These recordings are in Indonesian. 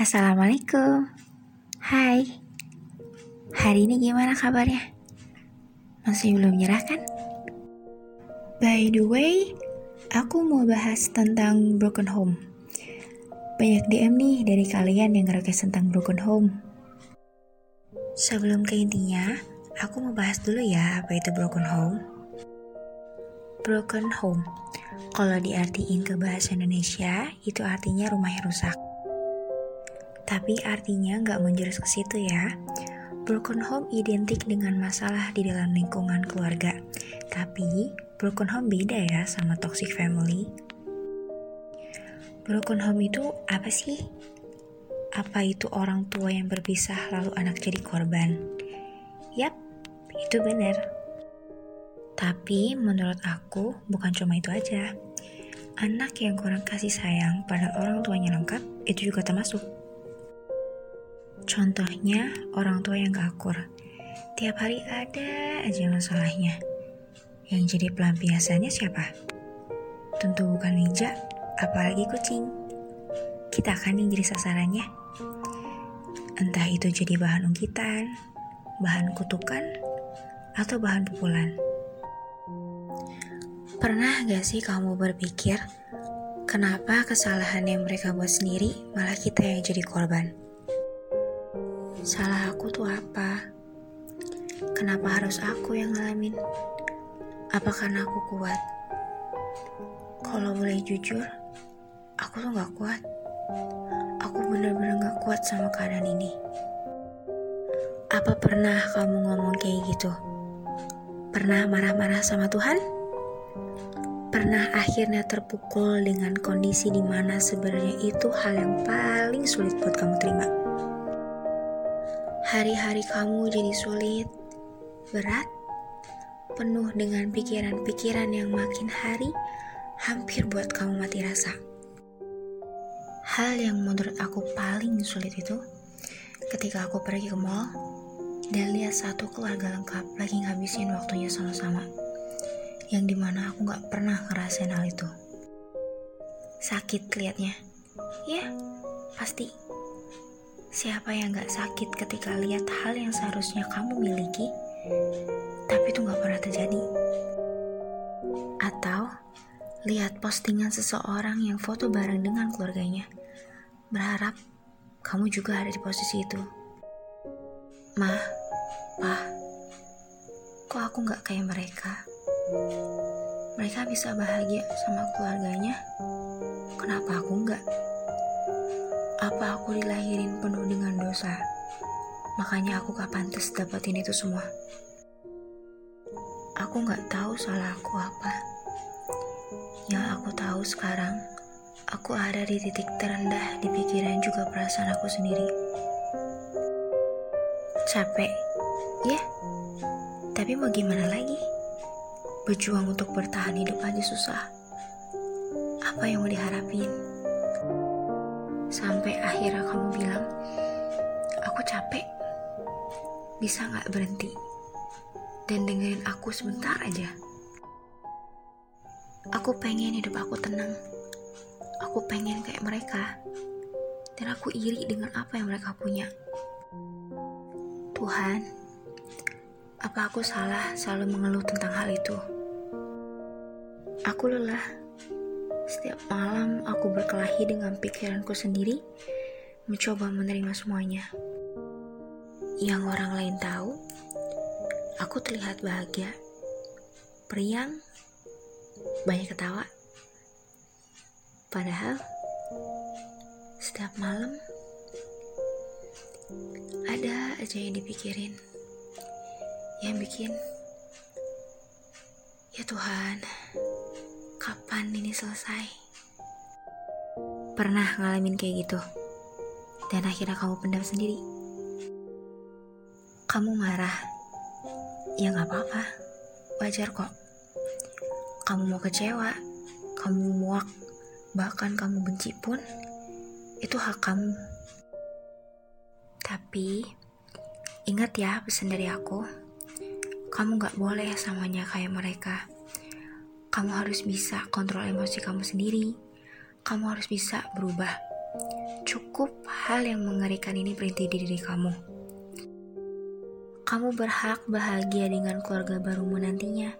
Assalamualaikum Hai Hari ini gimana kabarnya? Masih belum nyerah kan? By the way, aku mau bahas tentang broken home Banyak DM nih dari kalian yang ngerequest tentang broken home Sebelum ke intinya, aku mau bahas dulu ya apa itu broken home Broken home kalau diartiin ke bahasa Indonesia, itu artinya rumah yang rusak. Tapi artinya nggak menjurus ke situ ya. Broken home identik dengan masalah di dalam lingkungan keluarga. Tapi broken home beda ya sama toxic family. Broken home itu apa sih? Apa itu orang tua yang berpisah lalu anak jadi korban? Yap, itu benar. Tapi menurut aku bukan cuma itu aja. Anak yang kurang kasih sayang pada orang tuanya lengkap itu juga termasuk. Contohnya orang tua yang gak akur. Tiap hari ada aja masalahnya. Yang jadi pelampiasannya siapa? Tentu bukan meja, apalagi kucing. Kita akan yang jadi sasarannya. Entah itu jadi bahan ungkitan, bahan kutukan, atau bahan pukulan. Pernah gak sih kamu berpikir, kenapa kesalahan yang mereka buat sendiri malah kita yang jadi korban? Salah aku tuh apa? Kenapa harus aku yang ngalamin? Apa karena aku kuat? Kalau boleh jujur, aku tuh gak kuat. Aku bener-bener gak kuat sama keadaan ini. Apa pernah kamu ngomong kayak gitu? Pernah marah-marah sama Tuhan? pernah akhirnya terpukul dengan kondisi di mana sebenarnya itu hal yang paling sulit buat kamu terima. Hari-hari kamu jadi sulit, berat, penuh dengan pikiran-pikiran yang makin hari hampir buat kamu mati rasa. Hal yang menurut aku paling sulit itu ketika aku pergi ke mall dan lihat satu keluarga lengkap lagi ngabisin waktunya sama-sama yang di mana aku gak pernah ngerasain hal itu. Sakit liatnya. Ya, pasti. Siapa yang gak sakit ketika lihat hal yang seharusnya kamu miliki, tapi itu gak pernah terjadi. Atau lihat postingan seseorang yang foto bareng dengan keluarganya, berharap kamu juga ada di posisi itu. Mah, pah, kok aku gak kayak mereka? Mereka bisa bahagia sama keluarganya. Kenapa aku enggak? Apa aku dilahirin penuh dengan dosa? Makanya aku gak pantas dapetin itu semua. Aku gak tahu salah aku apa. Yang aku tahu sekarang, aku ada di titik terendah di pikiran juga perasaan aku sendiri. Capek, ya? Tapi mau gimana lagi? Berjuang untuk bertahan hidup aja susah. Apa yang mau diharapin? Sampai akhirnya kamu bilang, aku capek. Bisa gak berhenti? Dan dengerin aku sebentar aja. Aku pengen hidup aku tenang. Aku pengen kayak mereka. Dan aku iri dengan apa yang mereka punya. Tuhan, apa aku salah selalu mengeluh tentang hal itu? Aku lelah. Setiap malam aku berkelahi dengan pikiranku sendiri, mencoba menerima semuanya. Yang orang lain tahu, aku terlihat bahagia, periang, banyak ketawa. Padahal, setiap malam ada aja yang dipikirin yang bikin ya Tuhan kapan ini selesai? Pernah ngalamin kayak gitu? Dan akhirnya kamu pendam sendiri? Kamu marah? Ya nggak apa-apa. Wajar kok. Kamu mau kecewa kamu muak bahkan kamu benci pun itu hak kamu. Tapi ingat ya pesan dari aku. Kamu gak boleh samanya kayak mereka. Kamu harus bisa kontrol emosi kamu sendiri. Kamu harus bisa berubah. cukup hal yang mengerikan ini berhenti di diri kamu. Kamu berhak bahagia dengan keluarga barumu nantinya.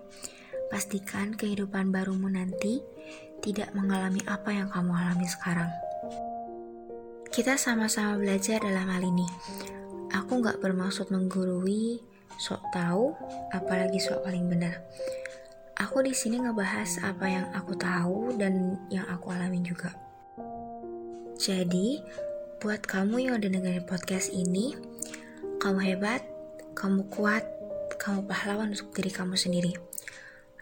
Pastikan kehidupan barumu nanti tidak mengalami apa yang kamu alami sekarang. Kita sama-sama belajar dalam hal ini. Aku gak bermaksud menggurui, sok tahu, apalagi sok paling benar. Aku di sini ngebahas apa yang aku tahu dan yang aku alami juga. Jadi, buat kamu yang udah dengerin podcast ini, kamu hebat, kamu kuat, kamu pahlawan untuk diri kamu sendiri.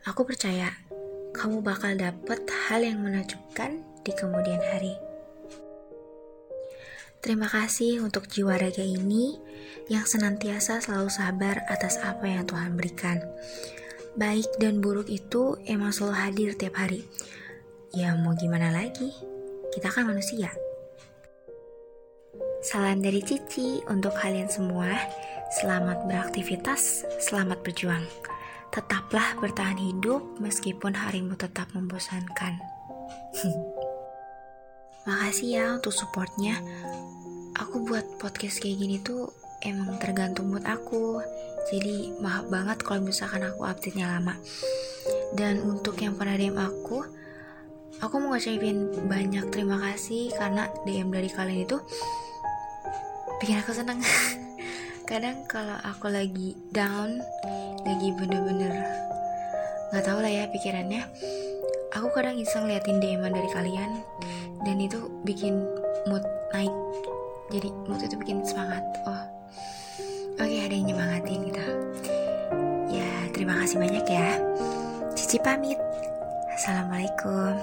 Aku percaya kamu bakal dapet hal yang menakjubkan di kemudian hari. Terima kasih untuk jiwa raga ini yang senantiasa selalu sabar atas apa yang Tuhan berikan. Baik dan buruk itu emang selalu hadir tiap hari. Ya mau gimana lagi? Kita kan manusia. Salam dari Cici untuk kalian semua. Selamat beraktivitas, selamat berjuang. Tetaplah bertahan hidup meskipun harimu tetap membosankan. Makasih ya untuk supportnya. Aku buat podcast kayak gini tuh emang tergantung mood aku. Jadi maaf banget kalau misalkan aku update-nya lama. Dan untuk yang pernah DM aku, aku mau ngucapin banyak terima kasih karena DM dari kalian itu bikin aku seneng. Kadang kalau aku lagi down, lagi bener-bener nggak tahu lah ya pikirannya, aku kadang iseng liatin DM dari kalian dan itu bikin mood naik jadi mood itu bikin semangat oh oke okay, ada yang nyemangatin terima kasih banyak ya. Cici pamit. Assalamualaikum